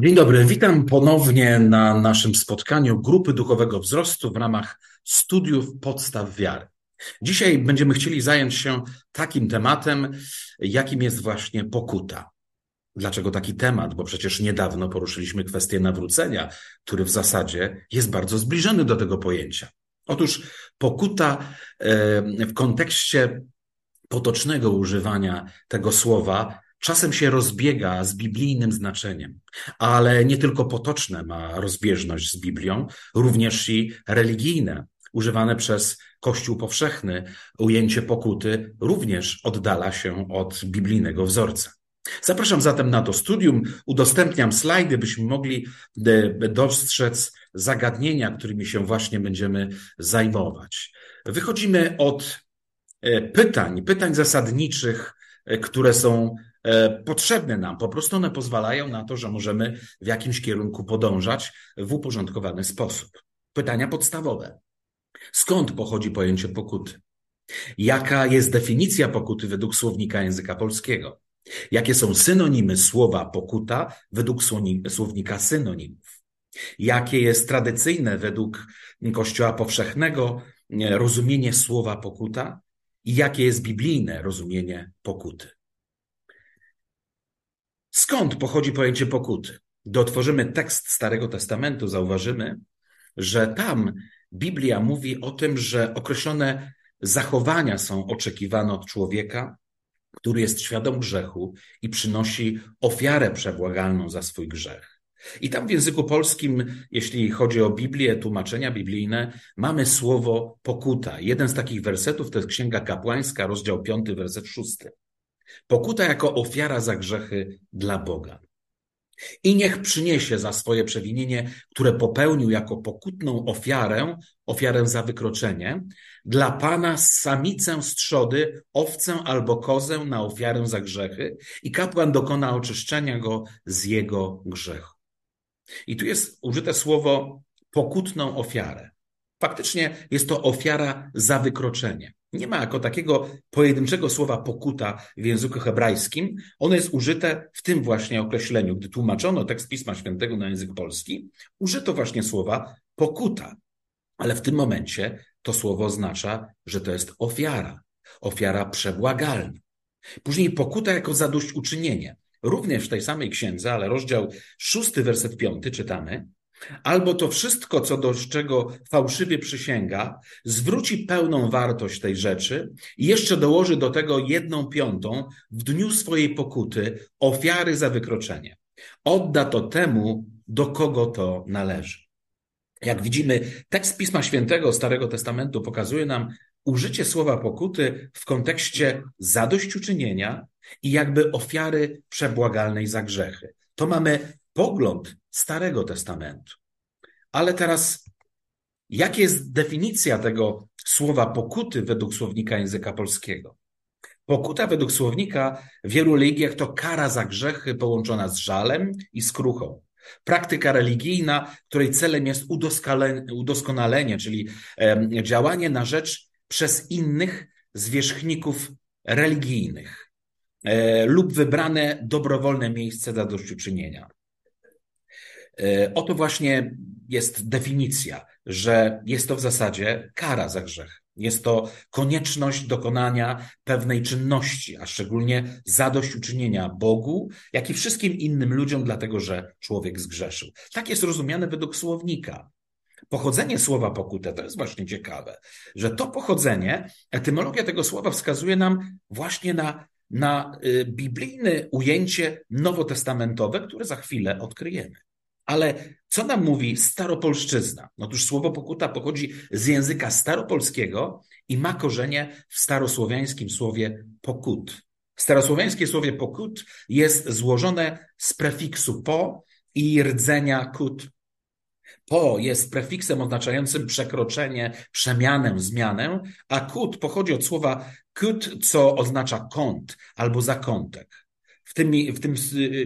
Dzień dobry, witam ponownie na naszym spotkaniu Grupy Duchowego Wzrostu w ramach studiów podstaw wiary. Dzisiaj będziemy chcieli zająć się takim tematem, jakim jest właśnie pokuta. Dlaczego taki temat? Bo przecież niedawno poruszyliśmy kwestię nawrócenia, który w zasadzie jest bardzo zbliżony do tego pojęcia. Otóż pokuta e, w kontekście potocznego używania tego słowa czasem się rozbiega z biblijnym znaczeniem, ale nie tylko potoczne ma rozbieżność z Biblią, również i religijne, używane przez Kościół powszechny, ujęcie pokuty również oddala się od biblijnego wzorca. Zapraszam zatem na to studium. Udostępniam slajdy, byśmy mogli e, dostrzec zagadnienia, którymi się właśnie będziemy zajmować. Wychodzimy od e, pytań, pytań zasadniczych, e, które są potrzebne nam. Po prostu one pozwalają na to, że możemy w jakimś kierunku podążać w uporządkowany sposób. Pytania podstawowe. Skąd pochodzi pojęcie pokuty? Jaka jest definicja pokuty według słownika języka polskiego? Jakie są synonimy słowa pokuta według słownika synonimów? Jakie jest tradycyjne według Kościoła powszechnego e, rozumienie słowa pokuta? I jakie jest biblijne rozumienie pokuty? Skąd pochodzi pojęcie pokuty? Gdy otworzymy tekst Starego Testamentu, zauważymy, że tam Biblia mówi o tym, że określone zachowania są oczekiwane od człowieka, który jest świadom grzechu i przynosi ofiarę przebłagalną za swój grzech. I tam w języku polskim, jeśli chodzi o Biblię, tłumaczenia biblijne, mamy słowo pokuta. Jeden z takich wersetów to jest Księga Kapłańska, rozdział 5, werset 6. Pokuta jako ofiara za grzechy dla Boga. I niech przyniesie za swoje przewinienie, które popełnił jako pokutną ofiarę, ofiarę za wykroczenie, dla Pana samicę z trzody, owcę albo kozę na ofiarę za grzechy i kapłan dokona oczyszczenia go z jego grzechu. I tu jest użyte słowo pokutną ofiarę. Faktycznie jest to ofiara za wykroczenie. Nie ma jako takiego pojedynczego słowa pokuta w języku hebrajskim. Ono jest użyte w tym właśnie określeniu. Gdy tłumaczono tekst Pisma Świętego na język polski, użyto właśnie słowa pokuta. Ale w tym momencie to słowo oznacza, że to jest ofiara. Ofiara przebłagalna. Później pokuta jako zadośćuczynienie. Również w tej samej księdze, ale rozdział szósty, werset piąty czytamy, Albo to wszystko, co do czego fałszywie przysięga, zwróci pełną wartość tej rzeczy i jeszcze dołoży do tego jedną piątą w dniu swojej pokuty ofiary za wykroczenie. Odda to temu, do kogo to należy. Jak widzimy, tekst Pisma Świętego Starego Testamentu pokazuje nam użycie słowa pokuty w kontekście zadośćuczynienia i jakby ofiary przebłagalnej za grzechy. To mamy pogląd Starego Testamentu. Ale teraz, jaka jest definicja tego słowa pokuty według słownika języka polskiego? Pokuta według słownika w wielu religiach to kara za grzechy połączona z żalem i skruchą. Praktyka religijna, której celem jest udoskonalenie, czyli działanie na rzecz przez innych zwierzchników religijnych e, lub wybrane dobrowolne miejsce dla dośćuczynienia. E, oto właśnie jest definicja, że jest to w zasadzie kara za grzech. Jest to konieczność dokonania pewnej czynności, a szczególnie zadośćuczynienia Bogu, jak i wszystkim innym ludziom, dlatego że człowiek zgrzeszył. Tak jest rozumiane według słownika. Pochodzenie słowa pokutę to jest właśnie ciekawe, że to pochodzenie, etymologia tego słowa wskazuje nam właśnie na, na y, biblijne ujęcie nowotestamentowe, które za chwilę odkryjemy. Ale co nam mówi staropolszczyzna? Otóż słowo pokuta pochodzi z języka staropolskiego i ma korzenie w starosłowiańskim słowie pokut. Starosłowiańskie słowie pokut jest złożone z prefiksu po i rdzenia kut. Po jest prefiksem oznaczającym przekroczenie, przemianę, zmianę, a kut pochodzi od słowa kut, co oznacza kąt albo zakątek. W tym, w tym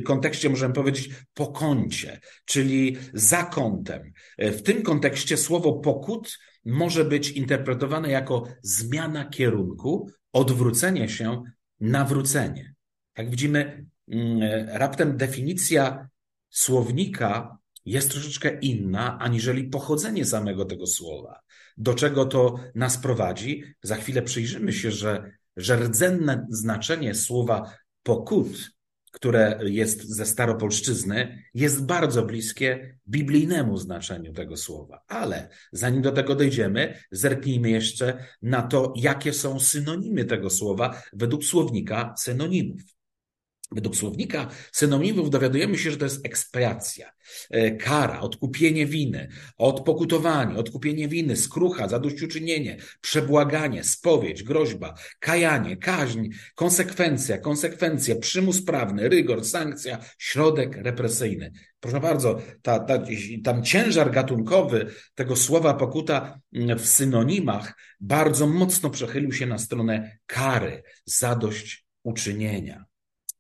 kontekście możemy powiedzieć po kącie, czyli za kątem. W tym kontekście słowo pokut może być interpretowane jako zmiana kierunku, odwrócenie się, nawrócenie. Jak widzimy, mm, raptem definicja słownika jest troszeczkę inna aniżeli pochodzenie samego tego słowa. Do czego to nas prowadzi? Za chwilę przyjrzymy się, że, że rdzenne znaczenie słowa pokut, które jest ze staropolszczyzny, jest bardzo bliskie biblijnemu znaczeniu tego słowa. Ale zanim do tego dojdziemy, zerknijmy jeszcze na to, jakie są synonimy tego słowa według słownika synonimów. Według słownika synonimów dowiadujemy się, że to jest ekspiacja, e, kara, odkupienie winy, odpokutowanie, odkupienie winy, skrucha, zadośćuczynienie, przebłaganie, spowiedź, groźba, kajanie, kaźń, konsekwencja, konsekwencja, przymus prawny, rygor, sankcja, środek represyjny. Proszę bardzo, ta, ta, tam ciężar gatunkowy tego słowa pokuta mm, w synonimach bardzo mocno przechylił się na stronę kary, zadośćuczynienia.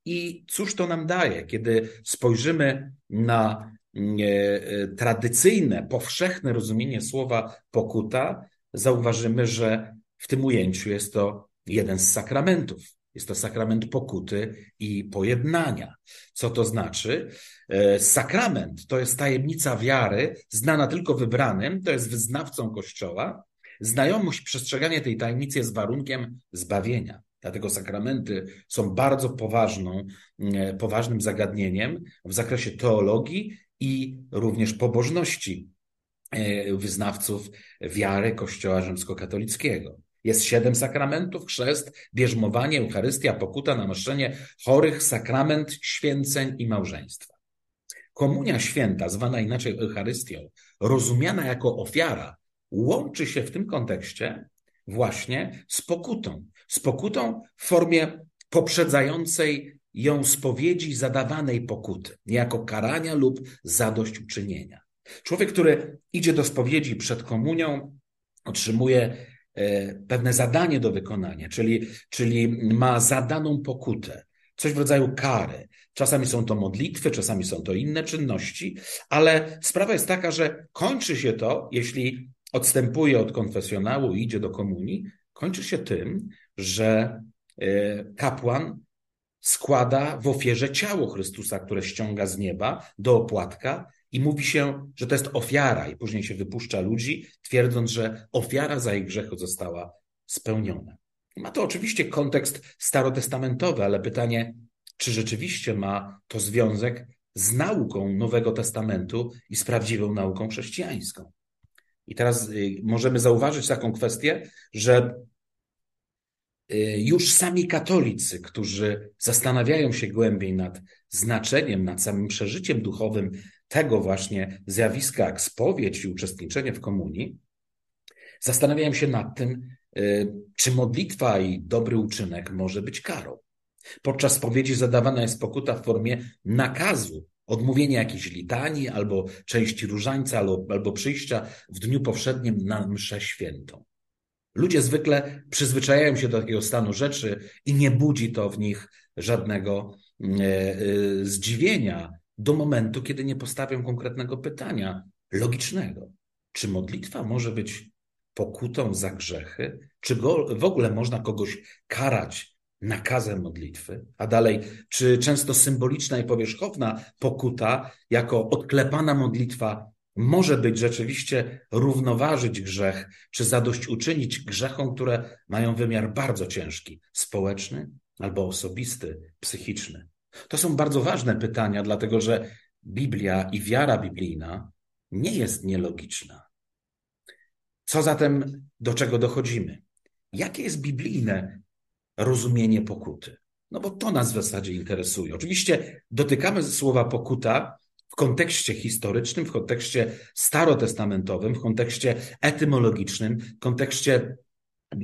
I cóż to nam daje, kiedy spojrzymy na e, e, tradycyjne, powszechne rozumienie słowa pokuta, zauważymy, że w tym ujęciu jest to jeden z sakramentów. Jest to sakrament pokuty i pojednania. Co to znaczy? E, sakrament to jest tajemnica wiary, znana tylko wybranym, to jest wyznawcą Kościoła. Znajomość, przestrzeganie tej tajemnicy jest warunkiem zbawienia. Dlatego sakramenty są bardzo poważną, e, poważnym zagadnieniem w zakresie teologii i również pobożności e, wyznawców wiary Kościoła rzymskokatolickiego. Jest siedem sakramentów, chrzest, bierzmowanie, Eucharystia, pokuta, namaszczenie chorych, sakrament święceń i małżeństwa. Komunia święta, zwana inaczej Eucharystią, rozumiana jako ofiara, łączy się w tym kontekście właśnie z pokutą, z pokutą w formie poprzedzającej ją spowiedzi zadawanej pokuty, niejako karania lub zadośćuczynienia. Człowiek, który idzie do spowiedzi przed komunią, otrzymuje e, pewne zadanie do wykonania, czyli, czyli ma zadaną pokutę, coś w rodzaju kary. Czasami są to modlitwy, czasami są to inne czynności, ale sprawa jest taka, że kończy się to, jeśli odstępuje od konfesjonału i idzie do komunii, kończy się tym, że e, kapłan składa w ofierze ciało Chrystusa, które ściąga z nieba do opłatka i mówi się, że to jest ofiara i później się wypuszcza ludzi, twierdząc, że ofiara za ich grzechy została spełniona. Ma to oczywiście kontekst starotestamentowy, ale pytanie, czy rzeczywiście ma to związek z nauką Nowego Testamentu i z prawdziwą nauką chrześcijańską? I teraz y, możemy zauważyć taką kwestię, że już sami katolicy, którzy zastanawiają się głębiej nad znaczeniem, nad samym przeżyciem duchowym tego właśnie zjawiska jak spowiedź i uczestniczenie w komunii, zastanawiają się nad tym, y, czy modlitwa i dobry uczynek może być karą. Podczas spowiedzi zadawana jest pokuta w formie nakazu, odmówienia jakiejś litanii albo części różańca albo, albo przyjścia w dniu powszednim na mszę świętą. Ludzie zwykle przyzwyczajają się do takiego stanu rzeczy i nie budzi to w nich żadnego e, e, zdziwienia do momentu, kiedy nie postawią konkretnego pytania logicznego. Czy modlitwa może być pokutą za grzechy? Czy go, w ogóle można kogoś karać nakazem modlitwy? A dalej, czy często symboliczna i powierzchowna pokuta jako odklepana modlitwa może być rzeczywiście równoważyć grzech, czy zadośćuczynić grzechom, które mają wymiar bardzo ciężki, społeczny albo osobisty, psychiczny. To są bardzo ważne pytania, dlatego że Biblia i wiara biblijna nie jest nielogiczna. Co zatem, do czego dochodzimy? Jakie jest biblijne rozumienie pokuty? No bo to nas w zasadzie interesuje. Oczywiście dotykamy słowa pokuta w kontekście historycznym, w kontekście starotestamentowym, w kontekście etymologicznym, w kontekście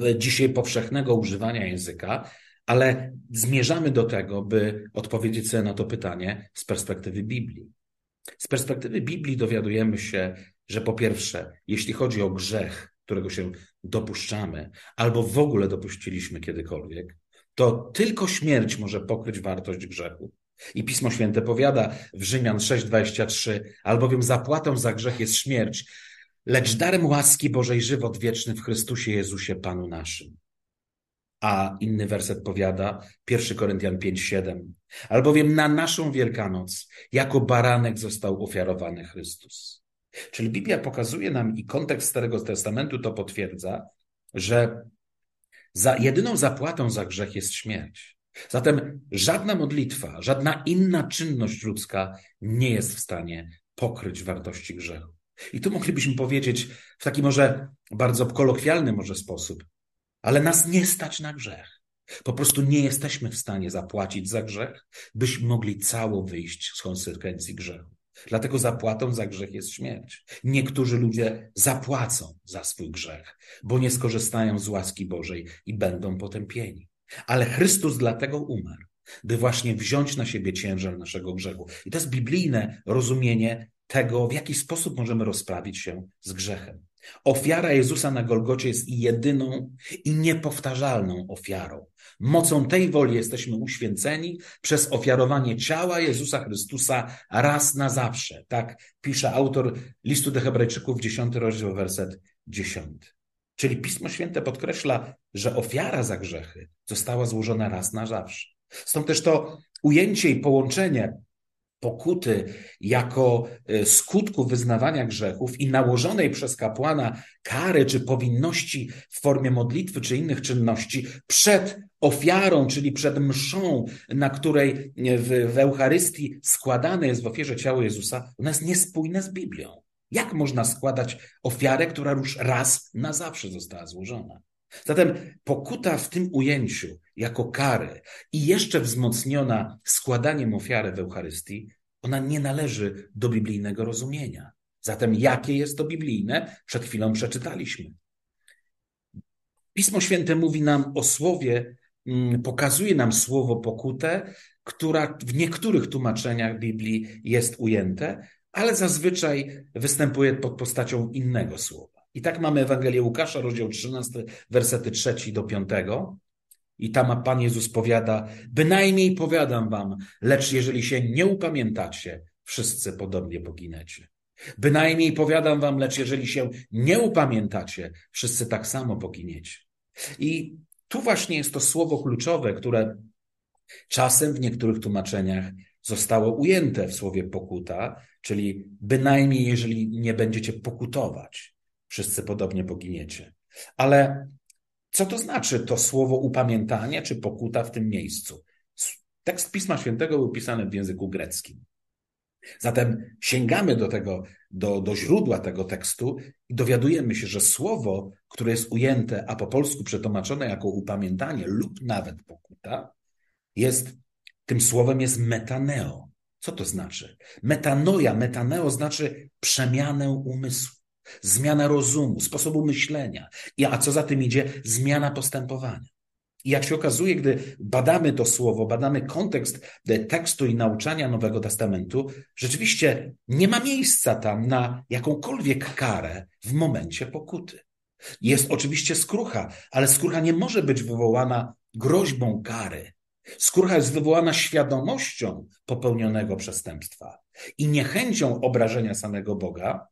e, dzisiaj powszechnego używania języka, ale zmierzamy do tego, by odpowiedzieć sobie na to pytanie z perspektywy Biblii. Z perspektywy Biblii dowiadujemy się, że po pierwsze, jeśli chodzi o grzech, którego się dopuszczamy, albo w ogóle dopuściliśmy kiedykolwiek, to tylko śmierć może pokryć wartość grzechu. I Pismo Święte powiada w Rzymian 6:23, albowiem zapłatą za grzech jest śmierć, lecz darem łaski Bożej żywot wieczny w Chrystusie Jezusie Panu naszym. A inny werset powiada, 1 Koryntian 5:7. Albowiem na naszą Wielkanoc jako baranek został ofiarowany Chrystus. Czyli Biblia pokazuje nam i kontekst Starego Testamentu to potwierdza, że za jedyną zapłatą za grzech jest śmierć. Zatem żadna modlitwa, żadna inna czynność ludzka nie jest w stanie pokryć wartości grzechu. I tu moglibyśmy powiedzieć w taki może bardzo kolokwialny może sposób, ale nas nie stać na grzech. Po prostu nie jesteśmy w stanie zapłacić za grzech, byśmy mogli cało wyjść z konsekwencji grzechu. Dlatego zapłatą za grzech jest śmierć. Niektórzy ludzie zapłacą za swój grzech, bo nie skorzystają z łaski Bożej i będą potępieni. Ale Chrystus dlatego umarł, by właśnie wziąć na siebie ciężar naszego grzechu. I to jest biblijne rozumienie tego, w jaki sposób możemy rozprawić się z grzechem. Ofiara Jezusa na Golgocie jest jedyną i niepowtarzalną ofiarą. Mocą tej woli jesteśmy uświęceni przez ofiarowanie ciała Jezusa Chrystusa raz na zawsze. Tak pisze autor listu do Hebrajczyków, 10 rozdział, werset 10. Czyli Pismo Święte podkreśla, że ofiara za grzechy została złożona raz na zawsze. Stąd też to ujęcie i połączenie pokuty jako e, skutku wyznawania grzechów i nałożonej przez kapłana kary czy powinności w formie modlitwy czy innych czynności przed ofiarą, czyli przed mszą, na której w, w Eucharystii składane jest w ofierze ciało Jezusa, ona jest niespójne z Biblią. Jak można składać ofiarę, która już raz na zawsze została złożona? Zatem pokuta w tym ujęciu jako kary i jeszcze wzmocniona składaniem ofiary w Eucharystii, ona nie należy do biblijnego rozumienia. Zatem jakie jest to biblijne? Przed chwilą przeczytaliśmy. Pismo Święte mówi nam o słowie, mm, pokazuje nam słowo pokutę, która w niektórych tłumaczeniach Biblii jest ujęte, ale zazwyczaj występuje pod postacią innego słowa. I tak mamy Ewangelię Łukasza, rozdział 13, wersety 3 do 5. I tam Pan Jezus powiada, bynajmniej powiadam wam, lecz jeżeli się nie upamiętacie, wszyscy podobnie poginecie. Bynajmniej powiadam wam, lecz jeżeli się nie upamiętacie, wszyscy tak samo poginiecie. I tu właśnie jest to słowo kluczowe, które czasem w niektórych tłumaczeniach zostało ujęte w słowie pokuta, czyli bynajmniej jeżeli nie będziecie pokutować, wszyscy podobnie poginiecie. Ale co to znaczy to słowo upamiętanie czy pokuta w tym miejscu? Tekst Pisma Świętego był pisany w języku greckim. Zatem sięgamy do tego, do, do źródła tego tekstu i dowiadujemy się, że słowo, które jest ujęte, a po polsku przetłumaczone jako upamiętanie lub nawet pokuta, jest, tym słowem jest metaneo. Co to znaczy? Metanoja, metaneo znaczy przemianę umysłu. Zmiana rozumu, sposobu myślenia. I, a co za tym idzie? Zmiana postępowania. I jak się okazuje, gdy badamy to słowo, badamy kontekst tekstu i nauczania Nowego Testamentu, rzeczywiście nie ma miejsca tam na jakąkolwiek karę w momencie pokuty. Jest oczywiście skrucha, ale skrucha nie może być wywołana groźbą kary. Skrucha jest wywołana świadomością popełnionego przestępstwa i niechęcią obrażenia samego Boga,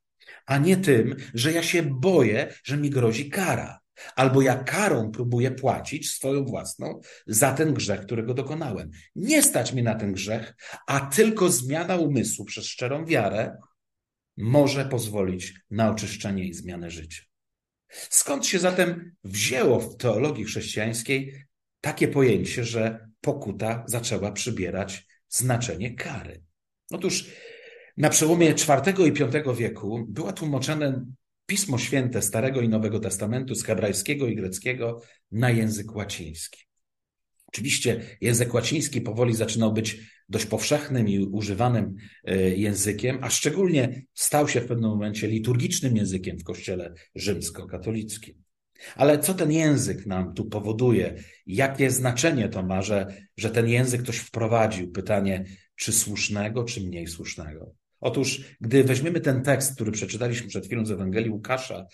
a nie tym, że ja się boję, że mi grozi kara. Albo ja karą próbuję płacić swoją własną za ten grzech, którego dokonałem. Nie stać mi na ten grzech, a tylko zmiana umysłu przez szczerą wiarę może pozwolić na oczyszczenie i zmianę życia. Skąd się zatem wzięło w teologii chrześcijańskiej takie pojęcie, że pokuta zaczęła przybierać znaczenie kary? Otóż na przełomie IV i V wieku była tłumaczone Pismo Święte Starego i Nowego Testamentu z hebrajskiego i greckiego na język łaciński. Oczywiście język łaciński powoli zaczynał być dość powszechnym i używanym e, językiem, a szczególnie stał się w pewnym momencie liturgicznym językiem w Kościele rzymskokatolickim. Ale co ten język nam tu powoduje? Jakie znaczenie to ma, że, że ten język ktoś wprowadził? Pytanie, czy słusznego, czy mniej słusznego? Otóż, gdy weźmiemy ten tekst, który przeczytaliśmy przed chwilą z Ewangelii Łukasza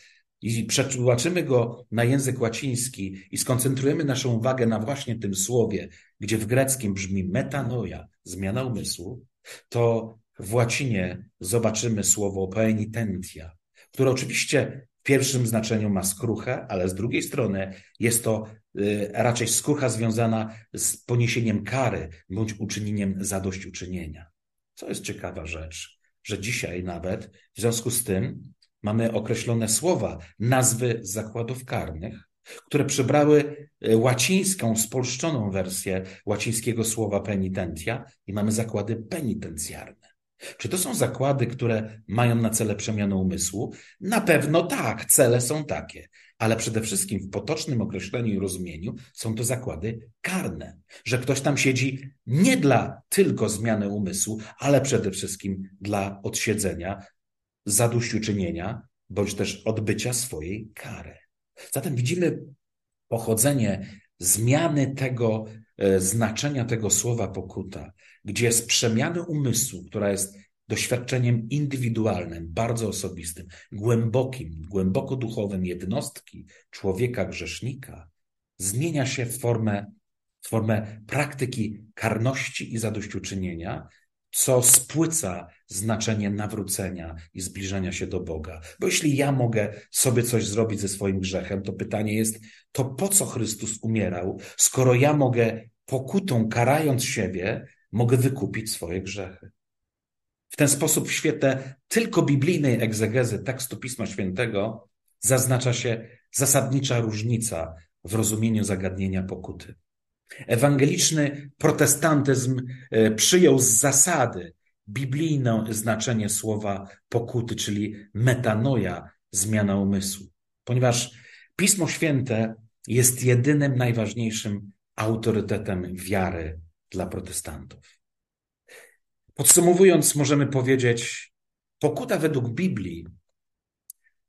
i przetłumaczymy go na język łaciński i skoncentrujemy naszą uwagę na właśnie tym słowie, gdzie w greckim brzmi metanoja, zmiana umysłu, to w łacinie zobaczymy słowo penitentia, które oczywiście w pierwszym znaczeniu ma skruchę, ale z drugiej strony jest to y, raczej skrucha związana z poniesieniem kary bądź uczynieniem zadośćuczynienia. Co jest ciekawa rzecz, że dzisiaj nawet w związku z tym mamy określone słowa, nazwy zakładów karnych, które przybrały y, łacińską, spolszczoną wersję łacińskiego słowa penitentia i mamy zakłady penitencjarne. Czy to są zakłady, które mają na cele przemianę umysłu? Na pewno tak, cele są takie, ale przede wszystkim w potocznym określeniu i rozumieniu są to zakłady karne, że ktoś tam siedzi nie dla tylko zmiany umysłu, ale przede wszystkim dla odsiedzenia, zadośćuczynienia, bądź też odbycia swojej kary. Zatem widzimy pochodzenie zmiany tego znaczenia tego słowa pokuta, gdzie z przemiany umysłu, która jest doświadczeniem indywidualnym, bardzo osobistym, głębokim, głęboko duchowym jednostki, człowieka grzesznika, zmienia się w formę, w formę praktyki karności i zadośćuczynienia, co spłyca znaczenie nawrócenia i zbliżania się do Boga. Bo jeśli ja mogę sobie coś zrobić ze swoim grzechem, to pytanie jest, to po co Chrystus umierał, skoro ja mogę pokutą, karając siebie, mogę wykupić swoje grzechy. W ten sposób w świetle tylko biblijnej egzegezy tekstu Pisma Świętego zaznacza się zasadnicza różnica w rozumieniu zagadnienia pokuty. Ewangeliczny protestantyzm e, przyjął z zasady biblijne znaczenie słowa pokuty, czyli metanoja, zmiana umysłu, ponieważ Pismo Święte jest jedynym najważniejszym autorytetem wiary dla protestantów. Podsumowując, możemy powiedzieć, pokuta według Biblii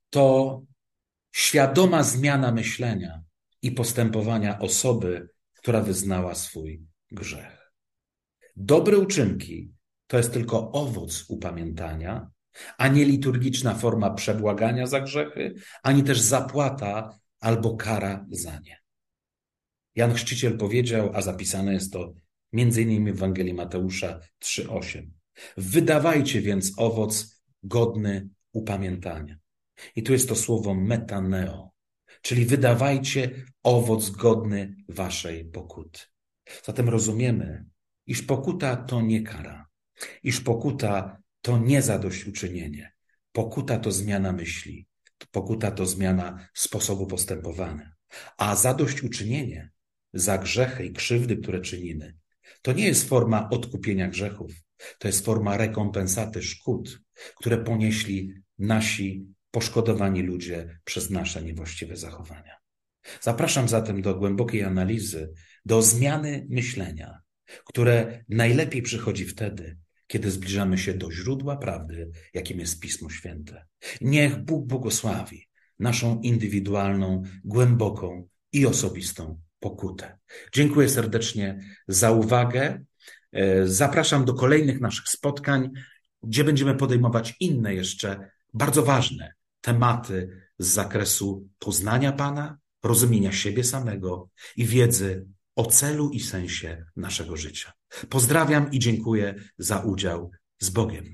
to świadoma zmiana myślenia i postępowania osoby, która wyznała swój grzech. Dobre uczynki to jest tylko owoc upamiętania, a nie liturgiczna forma przebłagania za grzechy, ani też zapłata albo kara za nie. Jan Chrzciciel powiedział, a zapisane jest to innymi w Ewangelii Mateusza 3:8. Wydawajcie więc owoc godny upamiętania. I tu jest to słowo metaneo, czyli wydawajcie owoc godny waszej pokuty. Zatem rozumiemy, iż pokuta to nie kara, iż pokuta to nie zadośćuczynienie. Pokuta to zmiana myśli, pokuta to zmiana sposobu postępowania, a zadośćuczynienie za grzechy i krzywdy, które czynimy, to nie jest forma odkupienia grzechów, to jest forma rekompensaty szkód, które ponieśli nasi poszkodowani ludzie przez nasze niewłaściwe zachowania. Zapraszam zatem do głębokiej analizy, do zmiany myślenia, które najlepiej przychodzi wtedy, kiedy zbliżamy się do źródła prawdy, jakim jest Pismo Święte. Niech Bóg błogosławi naszą indywidualną, głęboką i osobistą pokutę. Dziękuję serdecznie za uwagę. E, zapraszam do kolejnych naszych spotkań, gdzie będziemy podejmować inne jeszcze bardzo ważne tematy z zakresu poznania Pana, rozumienia siebie samego i wiedzy o celu i sensie naszego życia. Pozdrawiam i dziękuję za udział z Bogiem.